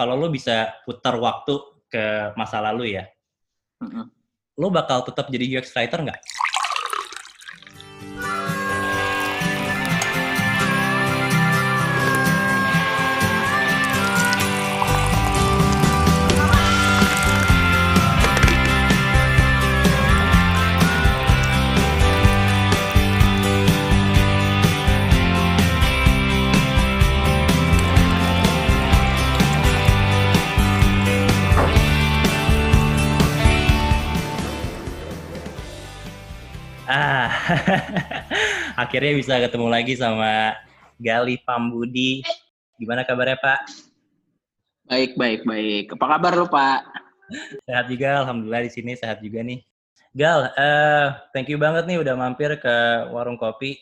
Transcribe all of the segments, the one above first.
kalau lo bisa putar waktu ke masa lalu ya, Mm-mm. lo bakal tetap jadi UX writer nggak? Akhirnya bisa ketemu lagi sama Gali Pambudi. Gimana kabarnya Pak? Baik, baik, baik. Apa kabar lu, Pak? Sehat juga, Alhamdulillah di sini sehat juga nih. Gal, eh, thank you banget nih udah mampir ke warung kopi.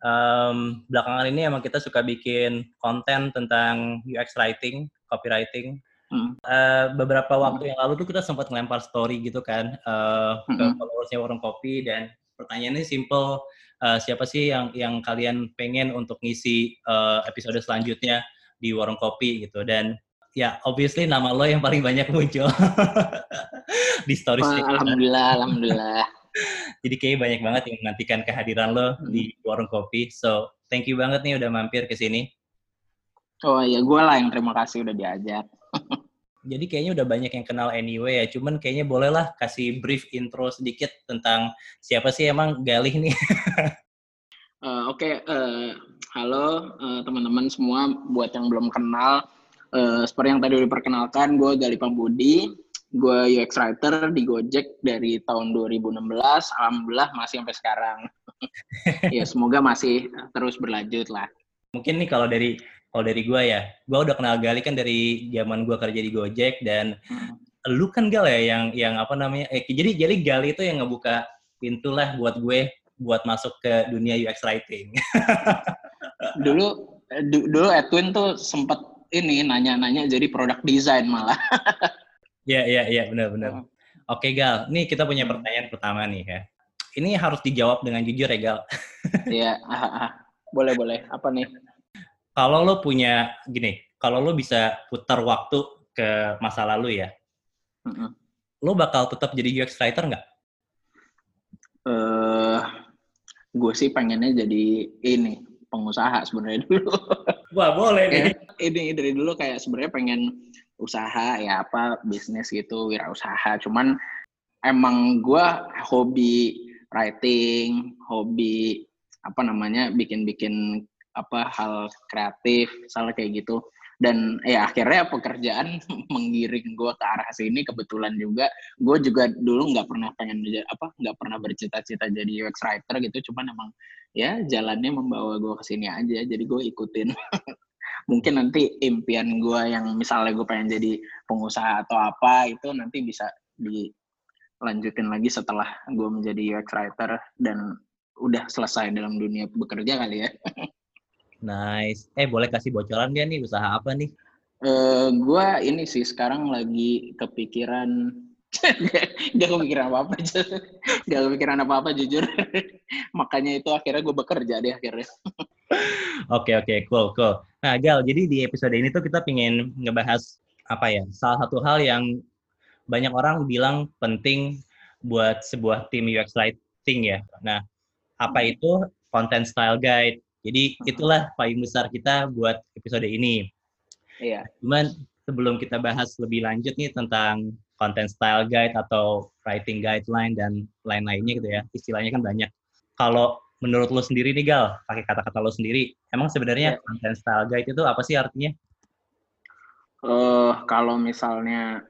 Em, belakangan ini emang kita suka bikin konten tentang UX writing, copywriting. Hmm. Eh, beberapa waktu yang lalu tuh kita sempat ngelempar story gitu kan eh, ke Mm-mm. followersnya warung kopi dan pertanyaannya simple, eh, siapa sih yang yang kalian pengen untuk ngisi eh, episode selanjutnya di warung kopi gitu? Dan ya obviously nama lo yang paling banyak muncul di stories Wah, alhamdulillah, alhamdulillah. jadi kayaknya banyak banget yang menantikan kehadiran lo di warung kopi. So thank you banget nih udah mampir ke sini. Oh iya, gue lah yang terima kasih udah diajak. jadi kayaknya udah banyak yang kenal anyway ya cuman kayaknya bolehlah kasih brief intro sedikit tentang siapa sih emang Galih nih Eh, Oke, eh, halo eh, teman-teman semua. Buat yang belum kenal, eh, seperti yang tadi udah diperkenalkan, gue Gali Pambudi. Gue UX writer di Gojek dari tahun 2016. Alhamdulillah masih sampai sekarang. ya semoga masih terus berlanjut lah. mungkin nih kalau dari kalau dari gue ya gue udah kenal Gali kan dari zaman gue kerja di Gojek dan Hmm. lu kan Gal ya yang yang apa namanya eh, jadi jadi Gali itu yang ngebuka pintu lah buat gue buat masuk ke dunia UX writing Dulu eh, du- dulu Edwin tuh sempet ini nanya-nanya jadi product design malah. Iya iya iya benar-benar. Oke Gal, nih kita punya Hmm. pertanyaan pertama nih ya. Ini harus dijawab dengan jujur ya Gal. Iya, boleh boleh. Apa nih? Kalau lo punya gini, kalau lo bisa putar waktu ke masa lalu ya, Mm-mm. lo bakal tetap jadi UX writer nggak? eh gue sih pengennya jadi ini pengusaha sebenarnya dulu. Wah boleh Ya, ini dari dulu kayak sebenarnya pengen usaha ya apa bisnis gitu wirausaha. Cuman emang gue hobi writing, hobi apa namanya bikin-bikin apa hal kreatif, salah kayak gitu. Dan ya akhirnya pekerjaan menggiring gue ke arah sini kebetulan juga gue juga dulu nggak pernah pengen apa nggak pernah bercita-cita jadi UX writer gitu cuman emang ya jalannya membawa gue ke sini aja jadi gue ikutin mungkin nanti impian gue yang misalnya gue pengen jadi pengusaha atau apa itu nanti bisa dilanjutin lagi setelah gue menjadi UX writer dan udah selesai dalam dunia bekerja kali ya. Nice. Eh boleh kasih bocoran dia nih usaha apa nih? Eh gue ini sih sekarang lagi kepikiran gak kepikiran apa apa gak kepikiran apa apa jujur makanya itu akhirnya gue bekerja deh akhirnya Oke oke cool cool. Nah Gal, jadi di episode ini tuh kita pengen ngebahas apa ya? Salah satu hal yang banyak orang bilang penting buat sebuah tim UX writing ya. Nah, apa itu content style guide? Jadi itulah paling besar kita buat episode ini. iya Cuman sebelum kita bahas lebih lanjut nih tentang content style guide atau writing guideline dan lain-lainnya gitu ya, istilahnya kan banyak. Kalau menurut lo sendiri nih Gal, pakai kata-kata lo sendiri, emang sebenarnya Ya. content style guide itu apa sih artinya? Eh kalau misalnya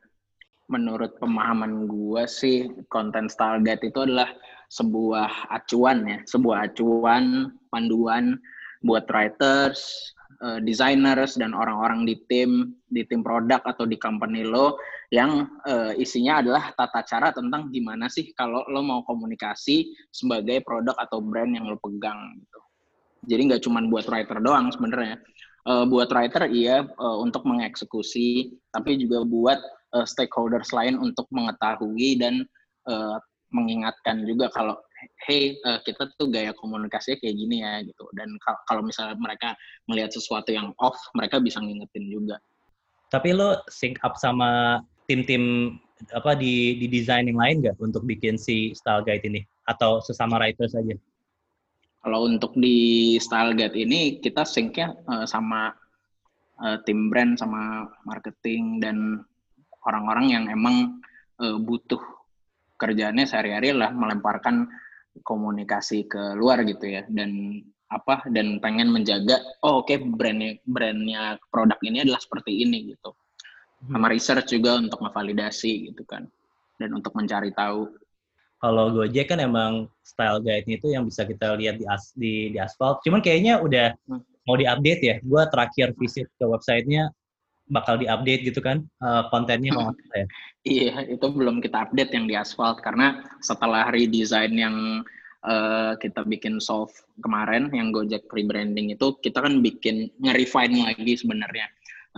menurut pemahaman gua sih content style guide itu adalah sebuah acuan ya, sebuah acuan panduan buat writers, eh, designers dan orang-orang di tim di tim produk atau di company lo yang eh, isinya adalah tata cara tentang gimana sih kalau lo mau komunikasi sebagai produk atau brand yang lo pegang gitu. Jadi nggak cuma buat writer doang sebenarnya. Eh, buat writer iya eh, untuk mengeksekusi, tapi juga buat eh, stakeholders lain untuk mengetahui dan eh, mengingatkan juga kalau hey eh, kita tuh gaya komunikasinya kayak gini ya gitu. Dan kal- kalau misalnya mereka melihat sesuatu yang off, mereka bisa ngingetin juga. Tapi lo sync up sama tim-tim apa di di desain yang lain nggak untuk bikin si style guide ini atau sesama writer saja? Kalau untuk di style guide ini kita syncnya uh, sama uh, tim brand sama marketing dan orang-orang yang emang uh, butuh kerjaannya sehari-hari lah melemparkan komunikasi ke luar gitu ya. Dan apa dan pengen menjaga oh oke okay, brandnya brandnya produk ini adalah seperti ini gitu. Hmm. sama research juga untuk ngevalidasi gitu kan. Dan untuk mencari tahu. Kalau Gojek kan emang style guide-nya itu yang bisa kita lihat di as, di, di aspal cuman kayaknya udah hmm. mau diupdate ya. Gue terakhir visit ke websitenya bakal diupdate gitu kan uh, kontennya kalau ya iya itu belum kita update yang di aspal karena setelah redesign yang uh, kita bikin soft kemarin yang Gojek rebranding itu kita kan bikin nge-refine lagi sebenarnya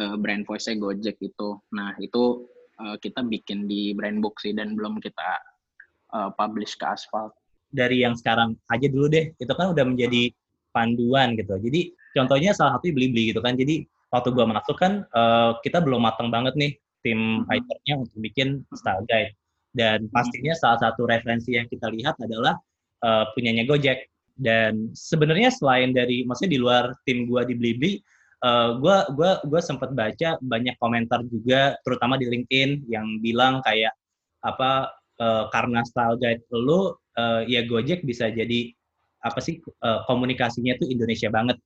uh, brand voice-nya Gojek itu. Nah, itu uh, kita bikin di brand book sih dan belum kita uh, publish ke aspal. Dari yang sekarang aja dulu deh, itu kan udah menjadi panduan gitu. Jadi contohnya salah satu beli-beli gitu kan. Jadi waktu gua masuk kan uh, kita belum matang banget nih tim writernya untuk bikin style guide. Dan pastinya salah satu referensi yang kita lihat adalah uh, punyanya Gojek. Dan sebenarnya selain dari, maksudnya di luar tim gue di Blibli, uh, gue gua gua sempat baca banyak komentar juga, terutama di LinkedIn yang bilang kayak apa uh, karena style guide lu, uh, ya Gojek bisa jadi apa sih uh, komunikasinya tuh Indonesia banget.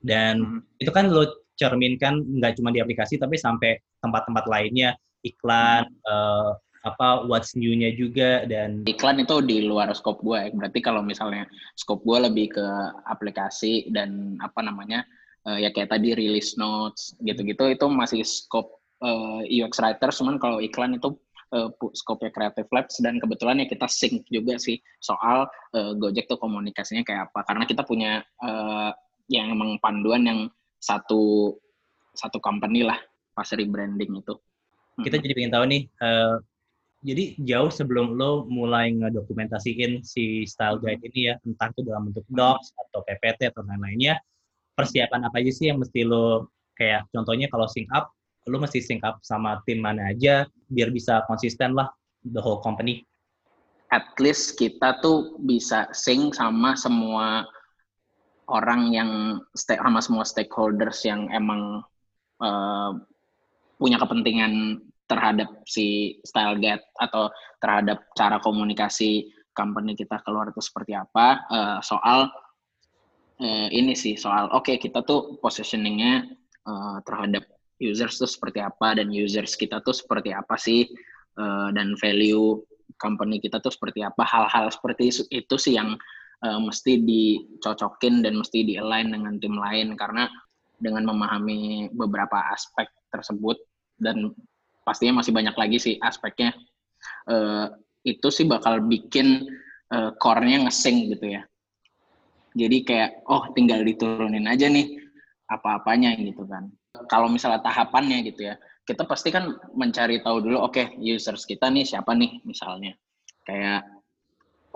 Dan hmm. itu kan lo cerminkan nggak cuma di aplikasi tapi sampai tempat-tempat lainnya iklan, hmm. uh, apa what's new-nya juga dan iklan itu di luar scope gue ya. Berarti kalau misalnya scope gue lebih ke aplikasi dan apa namanya uh, ya kayak tadi release notes gitu-gitu itu masih scope uh, eh, UX writer cuman kalau iklan itu uh, scope Creative Labs dan kebetulan ya kita sync juga sih soal uh, Gojek tuh komunikasinya kayak apa karena kita punya uh, yang emang panduan yang satu satu company lah pas rebranding itu. Kita jadi pengen tahu nih uh, jadi jauh sebelum lo mulai ngedokumentasiin si style hmm. guide ini ya, entah itu dalam bentuk docs atau PPT atau lain-lainnya, persiapan apa aja sih yang mesti lo kayak contohnya kalau sync up, lo mesti sync up sama tim mana aja biar bisa konsisten lah the whole company. At least kita tuh bisa sync sama semua orang yang sama semua stakeholders yang emang uh, punya kepentingan terhadap si style get atau terhadap cara komunikasi company kita keluar itu seperti apa. Uh, soal uh, ini sih soal oke okay, kita tuh positioningnya uh, terhadap users tuh seperti apa dan users kita tuh seperti apa sih uh, dan value company kita tuh seperti apa. Hal-hal seperti itu sih yang uh, mesti dicocokin dan mesti di align dengan tim lain karena dengan memahami beberapa aspek tersebut dan pastinya masih banyak lagi sih aspeknya. Uh, itu sih bakal bikin uh, core-nya ngesing gitu ya. Jadi kayak, oh tinggal diturunin aja nih apa-apanya gitu kan. Kalau misalnya tahapannya gitu ya, kita pasti kan mencari tahu dulu, oke okay, users kita nih siapa nih misalnya. Kayak,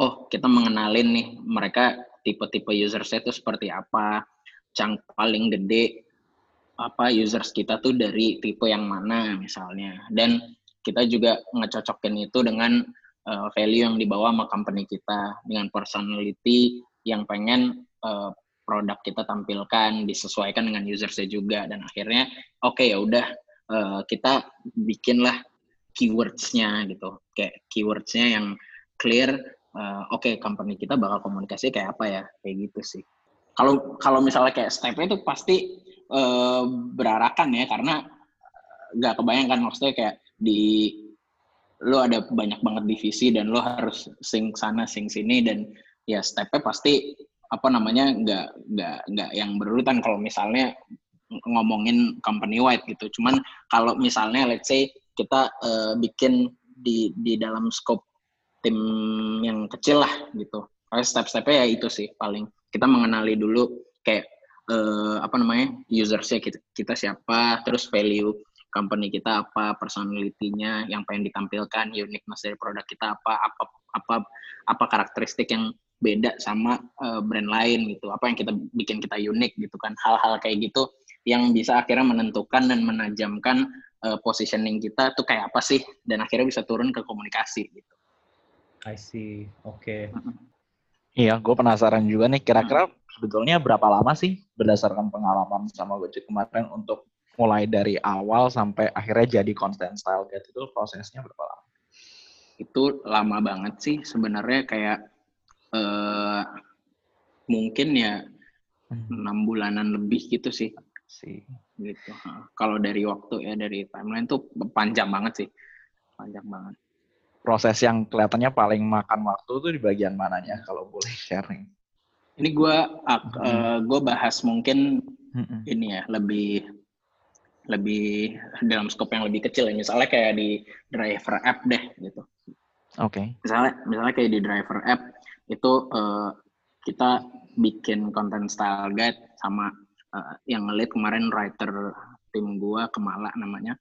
oh kita mengenalin nih mereka tipe-tipe usersnya itu seperti apa, yang paling gede apa users kita tuh dari tipe yang mana misalnya. Dan kita juga ngecocokin itu dengan uh, value yang dibawa sama company kita dengan personality yang pengen uh, produk kita tampilkan disesuaikan dengan usersnya juga. Dan akhirnya oke okay, ya udah uh, kita bikinlah keywordsnya gitu. Kayak keywordsnya yang clear uh, oke okay, company kita bakal komunikasi kayak apa ya? Kayak gitu sih. Kalau kalau misalnya kayak stepnya itu pasti uh, berarakan ya karena nggak kebayangkan maksudnya kayak di lo ada banyak banget divisi dan lo harus sing sana sing sini dan ya stepnya pasti apa namanya nggak nggak nggak yang berurutan kalau misalnya ngomongin company wide gitu. Cuman kalau misalnya let's say kita uh, bikin di di dalam scope tim yang kecil lah gitu. Step-stepnya ya itu sih paling. Kita mengenali dulu kayak uh, apa namanya usersnya kita, kita siapa terus value company kita apa personality-nya yang pengen ditampilkan uniqueness dari produk kita apa apa apa apa karakteristik yang beda sama uh, brand lain gitu. Apa yang kita bikin kita unik gitu kan. Hal-hal kayak gitu yang bisa akhirnya menentukan dan menajamkan uh, positioning kita tuh kayak apa sih dan akhirnya bisa turun ke komunikasi gitu. I see. Oke. Okay. Iya, gue penasaran juga nih kira-kira sebetulnya berapa lama sih berdasarkan pengalaman sama Gojek kemarin untuk mulai dari awal sampai akhirnya jadi content style guide itu prosesnya berapa lama? Itu lama banget sih sebenarnya kayak uh, mungkin ya hmm. enam hmm. bulanan lebih gitu sih. sih. Gitu. Kalau dari waktu ya dari timeline tuh panjang banget sih, panjang banget. Proses yang kelihatannya paling makan waktu tuh di bagian mananya kalau boleh sharing? Ini gue uh, gue bahas mungkin hmm. ini ya lebih lebih dalam skop yang lebih kecil ya misalnya kayak di driver app deh gitu oke okay. misalnya misalnya kayak di driver app itu uh, kita bikin content style guide sama uh, yang ngelit kemarin writer tim gua Kemala namanya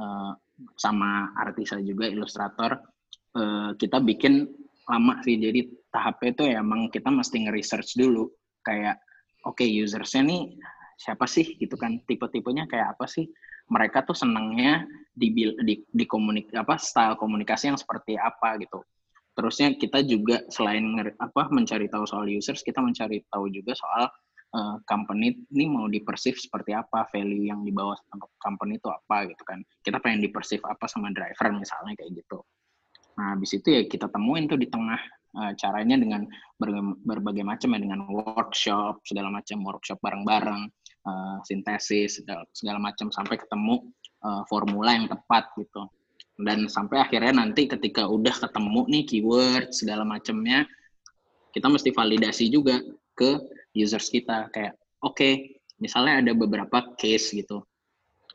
uh, sama artisa juga ilustrator uh, kita bikin lama sih. Jadi tahapnya itu ya emang kita mesti nge-research dulu. Kayak oke okay, usersnya nih siapa sih? Gitu kan. Tipe-tipenya kayak apa sih? Mereka tuh senangnya di di, di komunik apa style komunikasi yang seperti apa gitu. Terusnya kita juga selain apa mencari tahu soal users kita mencari tahu juga soal uh, company ini mau di perceive seperti apa value yang dibawa company itu apa gitu kan. Kita pengen di perceive apa sama driver misalnya kayak gitu. Nah habis itu ya kita temuin tuh di tengah uh, caranya dengan berbagai macam ya dengan workshop segala macam workshop bareng-bareng uh, sintesis segala, segala macam sampai ketemu uh, formula yang tepat gitu. Dan sampai akhirnya nanti ketika udah ketemu nih keyword segala macamnya kita mesti validasi juga ke users kita kayak oke okay, misalnya ada beberapa case gitu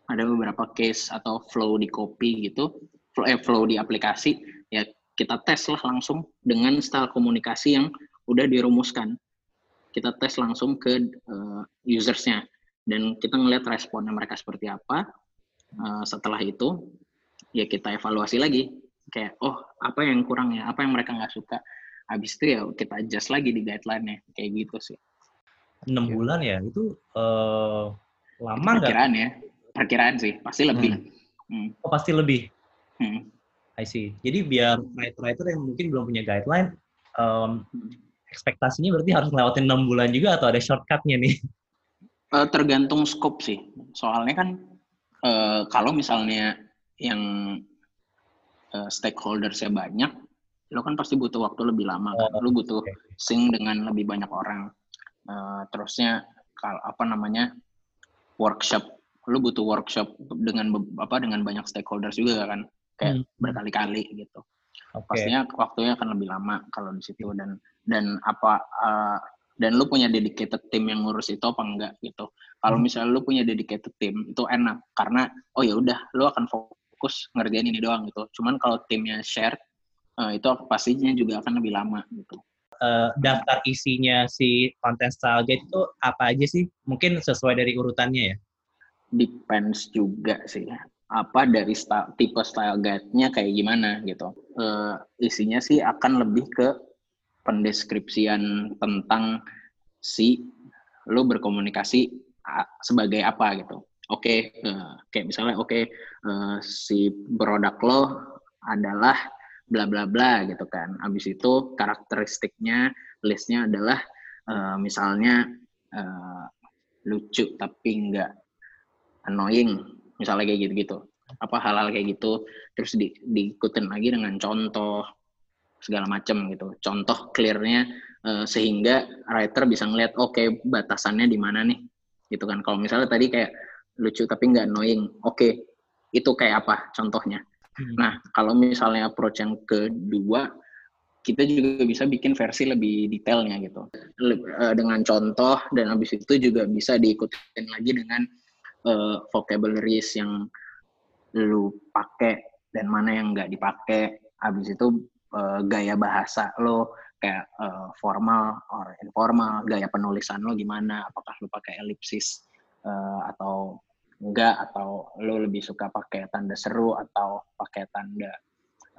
ada beberapa case atau flow di copy gitu flow, eh, flow di aplikasi ya kita tes lah langsung dengan style komunikasi yang udah dirumuskan kita tes langsung ke uh, usersnya dan kita ngeliat responnya mereka seperti apa. Uh, setelah itu ya kita evaluasi lagi kayak oh apa yang kurang ya, apa yang mereka nggak suka. Habis itu ya kita adjust lagi di guideline-nya kayak gitu sih. Enam ya. bulan ya itu uh, lama nggak? Perkiraan ya, perkiraan sih pasti lebih. Hmm. Hmm. Oh pasti lebih. Hmm. I see. Jadi biar writer-writer yang mungkin belum punya guideline, um, ekspektasinya berarti harus ngelewatin enam bulan juga atau ada shortcutnya nih? Uh, tergantung scope sih. Soalnya kan uh, kalau misalnya yang uh, stakeholdersnya banyak, lo kan pasti butuh waktu lebih lama kan. Lo butuh sync dengan lebih banyak orang. Uh, terusnya kalau apa namanya workshop, lo butuh workshop dengan apa dengan banyak stakeholders juga kan, kayak hmm. berkali-kali gitu. Okay. Pastinya waktunya akan lebih lama kalau di situ dan dan apa uh, dan lu punya dedicated tim yang ngurus itu apa enggak gitu. Kalau hmm. misalnya lu punya dedicated tim itu enak karena oh ya udah lu akan fokus ngerjain ini doang gitu. Cuman kalau timnya share uh, itu pastinya juga akan lebih lama gitu. Uh, daftar isinya si konten style guide itu apa aja sih? Mungkin sesuai dari urutannya ya? Depends juga sih. Apa dari style, tipe style guide-nya kayak gimana gitu. Uh, isinya sih akan lebih ke pendeskripsian tentang si lo berkomunikasi sebagai apa gitu. Oke, okay, uh, eh, kayak misalnya oke okay, uh, si produk lo adalah bla bla bla gitu kan. Habis itu karakteristiknya listnya adalah uh, misalnya uh, lucu tapi enggak annoying, misalnya kayak gitu-gitu. Apa hal-hal kayak gitu terus di, diikutin lagi dengan contoh segala macam gitu. Contoh clearnya uh, sehingga writer bisa ngeliat oke okay, batasannya di mana nih gitu kan. Kalau misalnya tadi kayak lucu tapi nggak annoying, oke okay, itu kayak apa contohnya. Hmm. Nah kalau misalnya approach yang kedua kita juga bisa bikin versi lebih detailnya gitu uh, dengan contoh dan habis itu juga bisa diikutin lagi dengan uh, vocabularies yang lu pakai dan mana yang nggak dipakai habis itu uh, gaya bahasa lo kayak uh, formal or informal, gaya penulisan lo gimana, apakah lo pakai elipsis uh, atau enggak atau lo lebih suka pakai tanda seru atau pakai tanda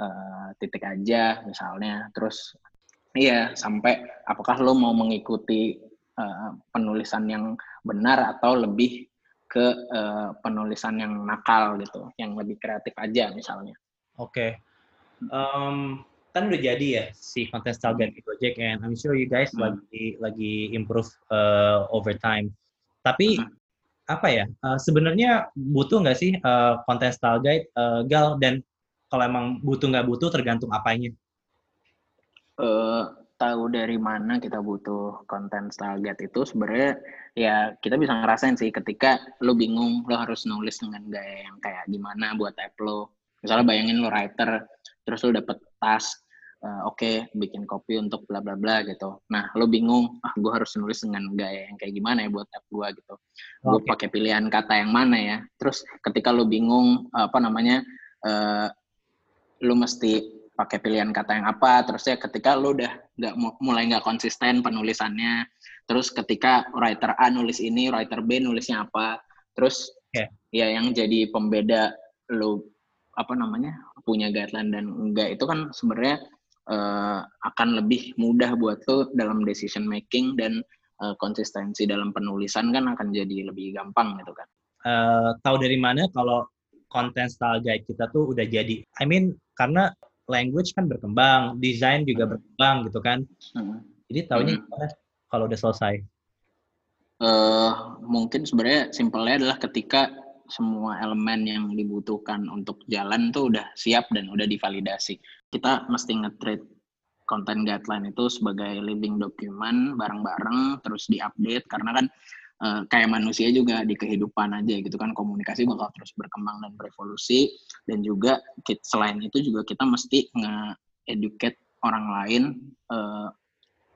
uh, titik aja misalnya. Terus iya sampai apakah lo mau mengikuti uh, penulisan yang benar atau lebih ke uh, penulisan yang nakal gitu, yang lebih kreatif aja misalnya. Oke. Okay. Um, kan udah jadi ya si content style di Gojek and I'm sure you guys hmm. lagi lagi improve uh, over time. Tapi hmm. Apa ya? Uh, sebenarnya butuh nggak sih uh, style guide uh, Gal dan kalau emang butuh nggak butuh tergantung apanya? Uh, tahu dari mana kita butuh konten style guide itu sebenarnya ya kita bisa ngerasain sih ketika lo bingung lo harus nulis dengan gaya yang kayak gimana buat app lo misalnya bayangin lo writer terus lo dapet task uh, oke okay, bikin copy untuk bla bla bla gitu nah lo bingung ah gue harus nulis dengan gaya yang kayak gimana ya buat app gue gitu okay. gue pakai pilihan kata yang mana ya terus ketika lo bingung apa namanya uh, lo mesti pakai pilihan kata yang apa terus ya ketika lu udah nggak mulai nggak konsisten penulisannya terus ketika writer A nulis ini writer B nulisnya apa terus yeah. ya yang jadi pembeda lu apa namanya punya guideline dan enggak itu kan sebenarnya uh, akan lebih mudah buat lu dalam decision making dan uh, konsistensi dalam penulisan kan akan jadi lebih gampang gitu kan uh, tahu dari mana kalau konten style guide kita tuh udah jadi I mean karena language kan berkembang, desain juga hmm. berkembang gitu kan. Hmm. Jadi tahunya hmm. gimana kalau udah selesai? Uh, mungkin sebenarnya simpelnya adalah ketika semua elemen yang dibutuhkan untuk jalan tuh udah siap dan udah divalidasi. Kita mesti nge-treat content guideline itu sebagai living document bareng-bareng terus diupdate karena kan uh, kayak manusia juga di kehidupan aja gitu kan komunikasi bakal terus berkembang dan berevolusi dan juga selain itu juga kita mesti nge-educate orang lain uh,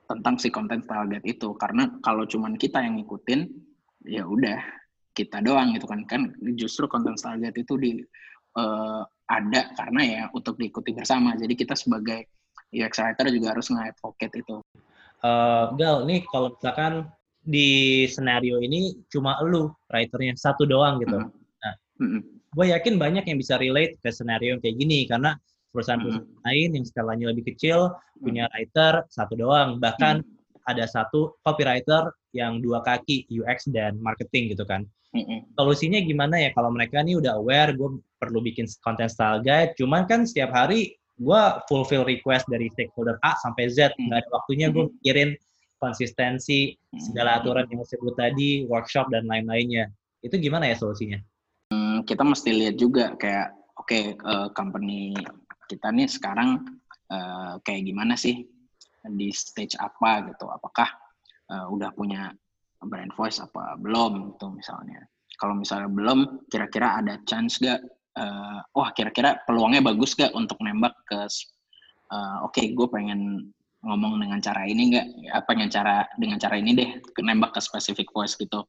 tentang si konten guide itu karena kalau cuman kita yang ngikutin ya udah kita doang gitu kan kan justru konten guide itu di uh, ada karena ya untuk diikuti bersama jadi kita sebagai UX writer juga harus nge-advocate itu. Uh, Gal, nih kalau misalkan di senario ini cuma lu writernya satu doang gitu. Mm -hmm. Nah, mm -hmm. gue yakin banyak yang bisa relate ke senario yang kayak gini karena perusahaan-perusahaan mm -hmm. lain yang skalanya lebih kecil punya writer satu doang, bahkan mm -hmm. ada satu copywriter yang dua kaki UX dan marketing gitu kan. Mm. Solusinya gimana ya kalau mereka nih udah aware gue perlu bikin content style guide, cuman kan setiap hari gue fulfill request dari stakeholder A sampai Z, nggak ada waktunya gue mikirin konsistensi, segala hmm. aturan yang disebut tadi, workshop dan lain-lainnya. Itu gimana ya solusinya? Hmm, kita mesti lihat juga kayak oke okay, uh, eh, company kita nih sekarang uh, kayak gimana sih di stage apa gitu. Apakah uh, udah punya brand voice apa belum itu misalnya. Kalau misalnya belum, kira-kira ada chance gak? Uh, wah kira-kira peluangnya bagus gak untuk nembak ke uh, oke okay, gue pengen ngomong dengan cara ini enggak apa dengan cara dengan cara ini deh nembak ke specific voice gitu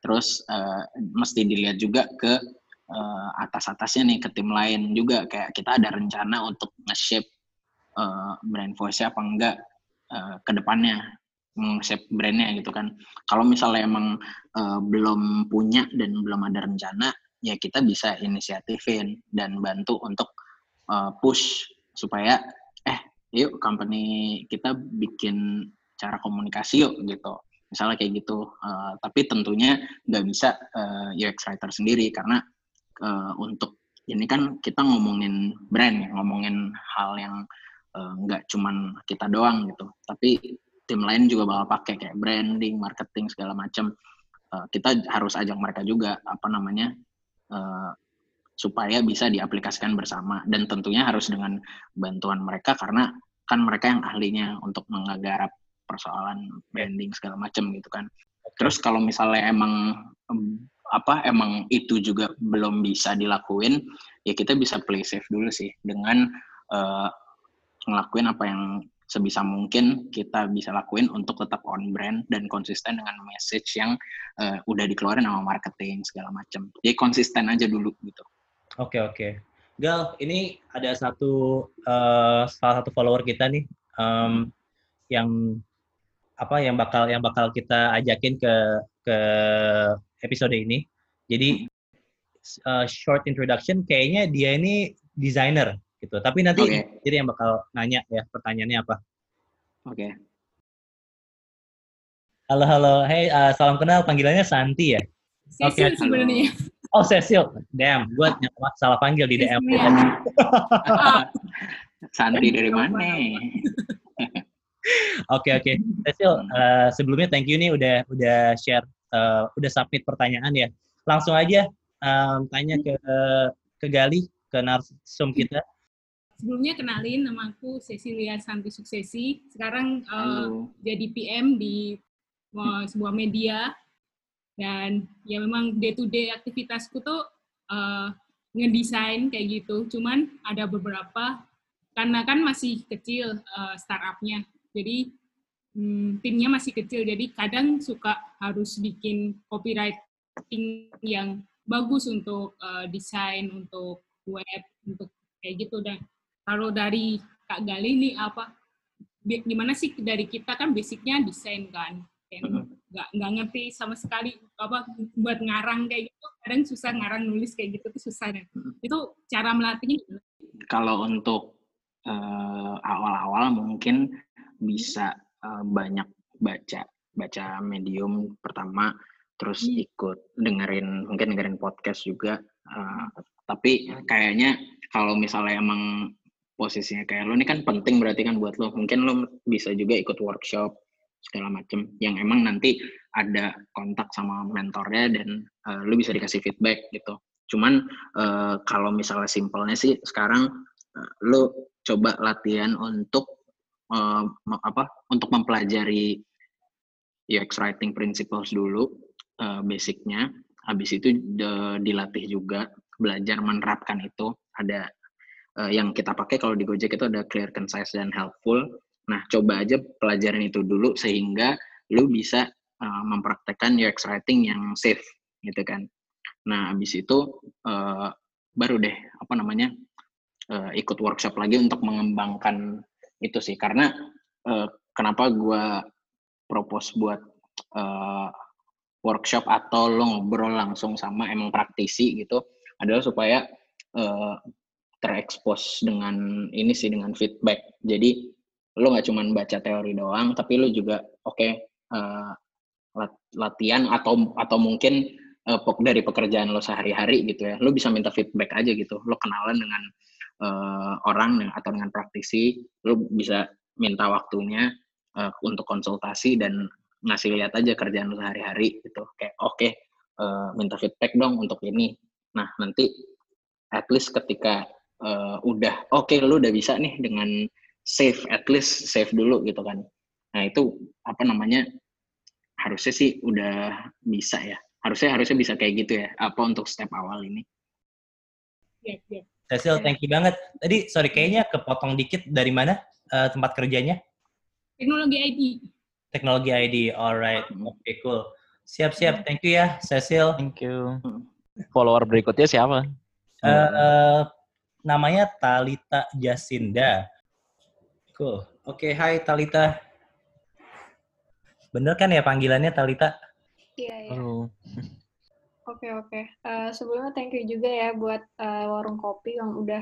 terus uh, mesti dilihat juga ke uh, atas-atasnya nih ke tim lain juga kayak kita ada rencana untuk nge-shape uh, brand voice apa enggak uh, ke depannya nge-shape brandnya gitu kan. Kalau misalnya emang uh, belum punya dan belum ada rencana ya kita bisa inisiatifin dan bantu untuk uh, push supaya yuk company kita bikin cara komunikasi yuk gitu. Misalnya kayak gitu. Uh, tapi tentunya nggak bisa uh, eh, UX writer sendiri karena uh, untuk ini kan kita ngomongin brand ya ngomongin hal yang nggak uh, cuman kita doang gitu. Tapi tim lain juga bakal pakai kayak branding marketing segala macam uh, kita harus ajak mereka juga apa namanya uh, supaya bisa diaplikasikan bersama. Dan tentunya harus dengan bantuan mereka karena kan mereka yang ahlinya untuk menggarap persoalan branding segala macam gitu kan. Terus kalau misalnya emang apa emang itu juga belum bisa dilakuin, ya kita bisa play safe dulu sih dengan uh, ngelakuin apa yang sebisa mungkin kita bisa lakuin untuk tetap on brand dan konsisten dengan message yang uh, udah dikeluarin sama marketing segala macam. Jadi konsisten aja dulu gitu. Oke okay, oke. Okay. Gal, ini ada satu uh, salah satu follower kita nih um, yang apa yang bakal yang bakal kita ajakin ke ke episode ini. Jadi uh, short introduction kayaknya dia ini desainer gitu. Tapi nanti okay. jadi yang bakal nanya ya pertanyaannya apa. Oke. Okay. Halo halo, hey uh, salam kenal. Panggilannya Santi ya? Cecil Oke, sebenarnya. Oh, Cecil. Damn, gue salah panggil di DM. Ya. Ah, Santi dari mana? Oke, oke. Cecil, eh, sebelumnya thank you nih udah udah share, eh, udah submit pertanyaan ya. Langsung aja em, tanya ke ke Gali, ke narsum kita. Sebelumnya kenalin nama aku Cecilia Santi Suksesi. Sekarang Halo. jadi PM di eh, sebuah media dan ya memang day to day aktivitasku tuh eh, ngedesain kayak gitu. Cuman ada beberapa karena kan masih kecil eh, startupnya, jadi hmm, timnya masih kecil. Jadi kadang suka harus bikin copywriting yang bagus untuk eh, desain, untuk web, untuk kayak gitu dan kalau dari Kak Gali nih apa gimana sih dari kita kan basicnya desain kan Mhm. nggak nggak ngerti sama sekali apa buat ngarang kayak gitu kadang susah ngarang nulis kayak gitu tuh susah deh Mhm. itu cara melatihnya? Kalau untuk eh, awal-awal mungkin bisa eh, banyak baca baca medium pertama terus Hmm. ikut dengerin mungkin dengerin podcast juga Eh, tapi kayaknya kalau misalnya emang posisinya kayak lo ini kan penting berarti kan buat lo. Mungkin lo bisa juga ikut workshop segala macem yang emang nanti ada kontak sama mentornya dan eh, lo bisa dikasih feedback gitu. Cuman eh, kalau misalnya simpelnya sih sekarang eh, lo coba latihan untuk me- apa untuk mempelajari UX writing principles dulu eh, basicnya. Habis itu de- dilatih juga belajar menerapkan itu. Ada eh, yang kita pakai kalau di Gojek itu ada clear concise dan helpful. Nah coba aja pelajaran itu dulu sehingga lu bisa eh, mempraktekkan UX writing yang safe gitu kan. Nah habis itu eh, baru deh apa namanya eh, ikut workshop lagi untuk mengembangkan itu sih. Karena eh, kenapa gua propose buat eh, workshop atau lo ngobrol langsung sama emang praktisi gitu adalah supaya eh, terekspos dengan ini sih dengan feedback. Jadi lo nggak cuman baca teori doang tapi lo juga oke eh, lat- latihan atau atau mungkin eh, pek- dari pekerjaan lo sehari-hari gitu ya lo bisa minta feedback aja gitu. Lo kenalan dengan eh, orang atau dengan praktisi lo bisa minta waktunya eh, untuk konsultasi dan ngasih lihat aja kerjaan lu sehari-hari gitu. Kayak oke eh, minta feedback dong untuk ini. Nah nanti at least ketika eh, udah oke lu udah bisa nih dengan save at least save dulu gitu kan nah itu apa namanya harusnya sih udah bisa ya harusnya harusnya bisa kayak gitu ya apa untuk step awal ini Ya, ya. Cecil, thank you banget. Tadi, sorry, kayaknya kepotong dikit dari mana eh, tempat kerjanya? teknologi ID Teknologi ID, alright. Hmm. Oke, cool. Siap-siap, thank you ya, Cecil. Thank you. Hmm. Follower berikutnya siapa? Eh, eh, namanya Talita Jasinda. Cool. Oke, hai Talita. Bener kan ya panggilannya Talita? Iya, iya. Halo. Oke, oke. Eh, sebelumnya thank you juga ya buat eh, warung kopi yang udah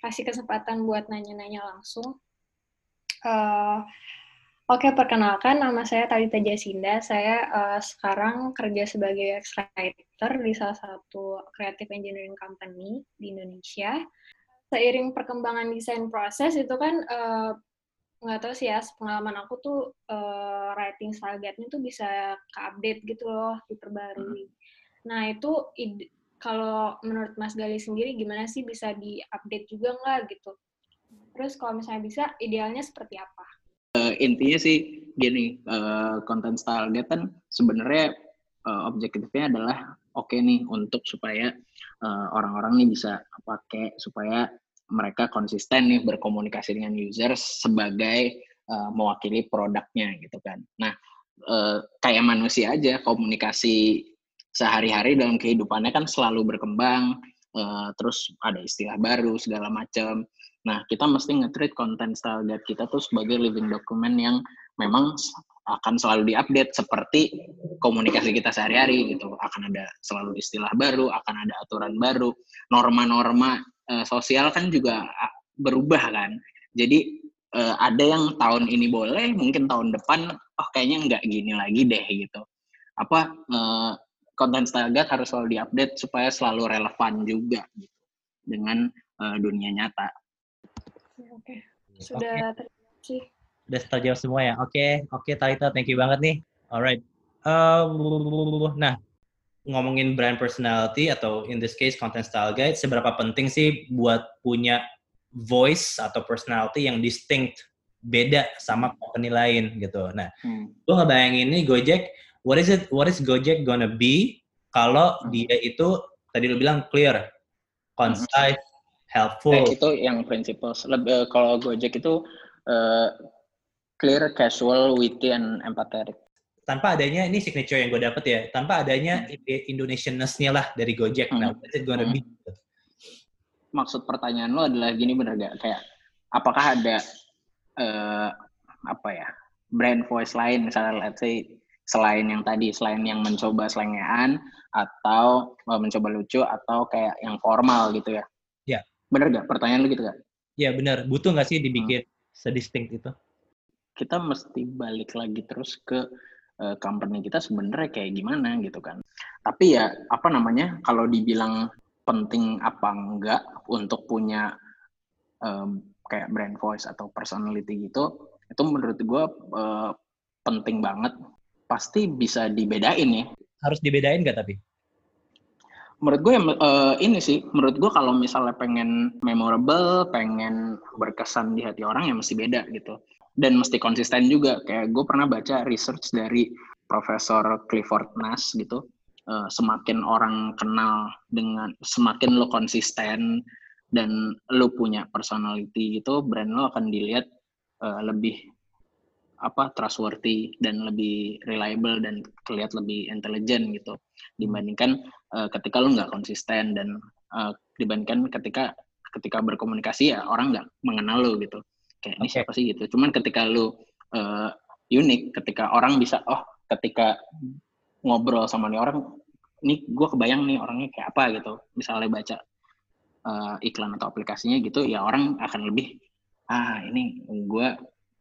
kasih kesempatan buat nanya-nanya langsung. Eh, oke, perkenalkan nama saya Talita Jasinda. Saya eh, sekarang kerja sebagai UX writer di salah satu creative engineering company di Indonesia. Seiring perkembangan desain proses itu kan eh, nggak tahu sih ya pengalaman aku tuh eh, writing style guide-nya tuh bisa ke-update gitu loh, diperbarui. Nah, itu ide- kalau menurut Mas Gali sendiri gimana sih bisa di-update juga nggak gitu? Terus kalau misalnya bisa, idealnya seperti apa? Eh, intinya sih gini eh, content style guide kan sebenarnya eh, objektifnya adalah oke nih untuk supaya orang-orang nih bisa pakai supaya mereka konsisten nih berkomunikasi dengan users sebagai eh, mewakili produknya gitu kan. Nah eh, kayak manusia aja komunikasi sehari-hari dalam kehidupannya kan selalu berkembang eh, terus ada istilah baru segala macam. Nah, kita mesti nge-treat content style guide kita tuh sebagai living document yang memang akan selalu diupdate seperti komunikasi kita sehari-hari gitu. Akan ada selalu istilah baru, akan ada aturan baru, norma-norma eh, sosial kan juga ah, berubah kan. Jadi eh, ada yang tahun ini boleh, mungkin tahun depan oh kayaknya nggak gini lagi deh gitu. Apa eh, konten style guide harus selalu diupdate supaya selalu relevan juga gitu dengan dunia nyata. Oke, sudah okay. terjawab sih. Sudah terjawab semua ya. Oke, okay. oke okay, Talita, thank you banget nih. Alright. Uh, nah, ngomongin brand personality atau in this case content style guide, seberapa penting sih buat punya voice atau personality yang distinct beda sama company lain gitu. Nah, hmm. gue ngebayangin ini Gojek what is it what is Gojek gonna be kalau hmm. dia itu tadi lu bilang clear, concise. Helpful. Eh, itu yang principles. Lebih uh, kalau Gojek itu uh, clear, casual, witty, and empathetic. Tanpa adanya ini signature yang gue dapet ya, tanpa adanya hmm. Indonesianness-nya lah dari Gojek. Hmm. Nah, what is it gonna hmm. be? Maksud pertanyaan lo adalah gini bener gak? Kayak apakah ada uh, apa ya brand voice lain misalnya let's say selain yang tadi, selain yang mencoba selengean atau mencoba lucu atau kayak yang formal gitu ya? Bener gak? Pertanyaan lu gitu gak? Ya bener. Butuh gak sih dibikin hmm. sedistinct itu? Kita mesti balik lagi terus ke uh, company kita sebenarnya kayak gimana gitu kan. Tapi ya apa namanya kalau dibilang penting apa enggak untuk punya um, kayak brand voice atau personality gitu, itu menurut gue uh, penting banget pasti bisa dibedain ya. Harus dibedain nggak tapi? Menurut gue uh, ini sih, menurut gue kalau misalnya pengen memorable, pengen berkesan di hati orang ya mesti beda gitu. Dan mesti konsisten juga. Kayak gue pernah baca research dari Profesor Clifford Nash gitu. Uh, semakin orang kenal dengan, semakin lo konsisten dan lo punya personality gitu, brand lo akan dilihat uh, lebih apa trustworthy dan lebih reliable dan kelihatan lebih intelijen gitu dibandingkan uh, ketika lu nggak konsisten dan uh, dibandingkan ketika ketika berkomunikasi ya orang nggak mengenal lu gitu. Kayak ini siapa sih? gitu. Cuman ketika lu uh, unik ketika orang bisa oh ketika ngobrol sama nih orang ini gue kebayang nih orangnya kayak apa gitu. Misalnya baca uh, iklan atau aplikasinya gitu ya orang akan lebih ah ini gue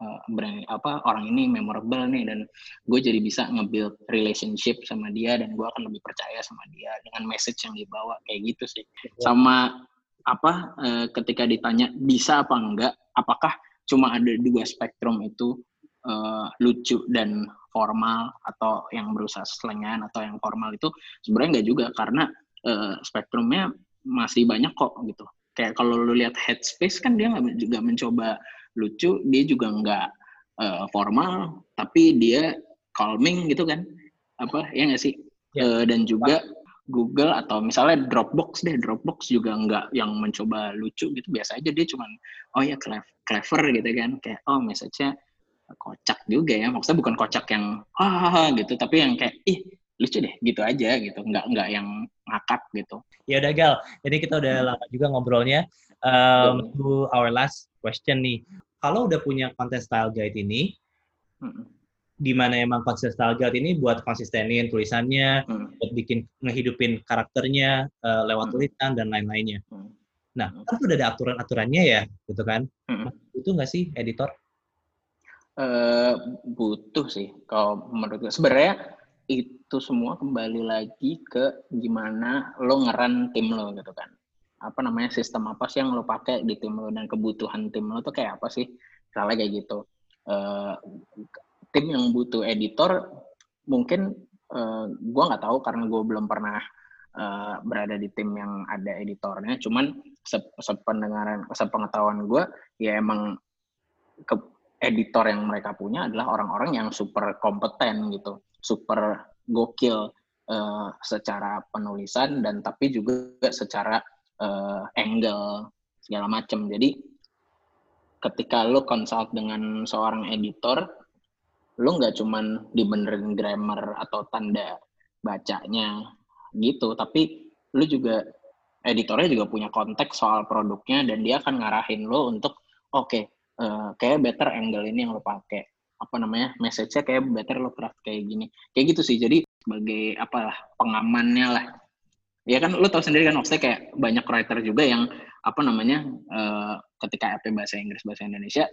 uh, brand apa orang ini memorable nih dan gue jadi bisa nge-build relationship sama dia dan gue akan lebih percaya sama dia dengan message yang dibawa kayak gitu sih. Sama apa uh, ketika ditanya bisa apa enggak apakah cuma ada dua spektrum itu uh, lucu dan formal atau yang berusaha selengan atau yang formal itu sebenarnya enggak juga karena uh, spektrumnya masih banyak kok gitu. Kayak kalau lu lihat headspace kan dia nggak juga mencoba lucu dia juga nggak uh, formal tapi dia calming gitu kan. Apa ya nggak sih? Ya. uh, dan juga Google atau misalnya Dropbox deh Dropbox juga nggak yang mencoba lucu gitu. Biasa aja dia cuman oh ya clever gitu kan. Kayak oh message-nya kocak juga ya. Maksudnya bukan kocak yang ah gitu tapi yang kayak ih lucu deh gitu aja gitu. Nggak nggak yang ngakak gitu. Ya udah gal. Jadi kita udah hmm. lama juga ngobrolnya. Um, to our last question nih kalau udah punya content style guide ini, hmm. di mana emang content style guide ini buat konsistenin tulisannya, hmm. buat bikin ngehidupin karakternya uh, lewat hmm. tulisan dan lain-lainnya. Hmm. Nah, kan udah ada aturan-aturannya ya, gitu kan? Hmm. Butuh nggak sih editor? Uh, butuh sih. Kalau menurut gue sebenarnya itu semua kembali lagi ke gimana lo ngeran tim lo gitu kan apa namanya sistem apa sih yang lo pakai di tim lo dan kebutuhan tim lo tuh kayak apa sih? Misalnya kayak gitu. Uh, tim yang butuh editor mungkin uh, eh, gue nggak tahu karena gue belum pernah uh, berada di tim yang ada editornya. Cuman se sependengaran sepengetahuan gue ya emang ke editor yang mereka punya adalah orang-orang yang super kompeten gitu. Super gokil uh, secara penulisan dan tapi juga secara uh, angle segala macam. Jadi ketika lo consult dengan seorang editor, lo nggak cuman dibenerin grammar atau tanda bacanya gitu, tapi lo juga editornya juga punya konteks soal produknya dan dia akan ngarahin lo untuk oke okay, uh, eh, kayak better angle ini yang lo pakai. Apa namanya? Message-nya kayak better lo craft kayak gini. Kayak gitu sih. Jadi sebagai apalah pengamannya lah ya kan lu tau sendiri kan maksudnya kayak banyak writer juga yang apa namanya uh, ketika EP bahasa Inggris bahasa Indonesia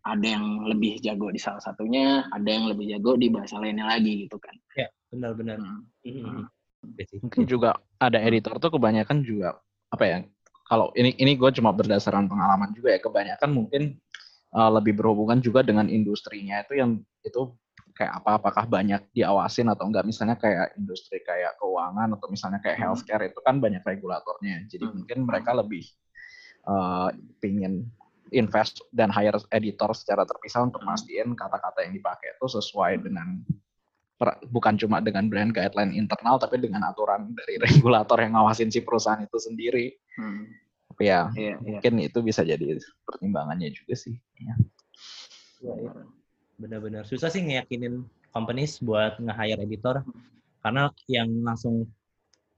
ada yang lebih jago di salah satunya, ada yang lebih jago di bahasa lainnya lagi gitu kan. Ya, benar-benar. Hmm. Hmm. Oke sih. Mungkin juga ada editor tuh kebanyakan juga apa ya? Kalau ini ini gue cuma berdasarkan pengalaman juga ya. Kebanyakan mungkin uh, lebih berhubungan juga dengan industrinya itu yang itu kayak apa? Apakah banyak diawasin atau enggak? Misalnya kayak industri kayak keuangan atau misalnya kayak Hmm. healthcare itu kan banyak regulatornya. Jadi Hmm. mungkin mereka lebih uh, pingin invest dan hire editor secara terpisah untuk Hmm. mastiin kata-kata yang dipakai itu sesuai dengan bukan cuma dengan brand guideline internal tapi dengan aturan dari regulator yang ngawasin si perusahaan itu sendiri. Hmm. Tapi ya Iya, iya. mungkin itu bisa jadi pertimbangannya juga sih. Ya. Benar-benar susah sih ngeyakinin companies buat nge-hire editor karena yang langsung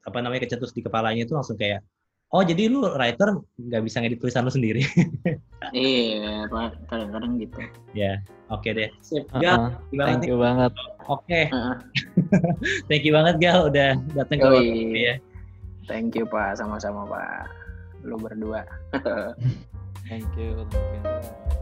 apa namanya kecetus di kepalanya itu langsung kayak oh jadi lu writer nggak bisa ngedit tulisan lu sendiri Iya. Kadang-kadang gitu. ya oke deh sip Uh-uh. Gal thank you banget Thank you banget. oke Heeh. thank you banget Gal udah datang ke Kopi ya Thank you, Pak. Sama-sama, Pak. Lu berdua. Thank you. Thank you.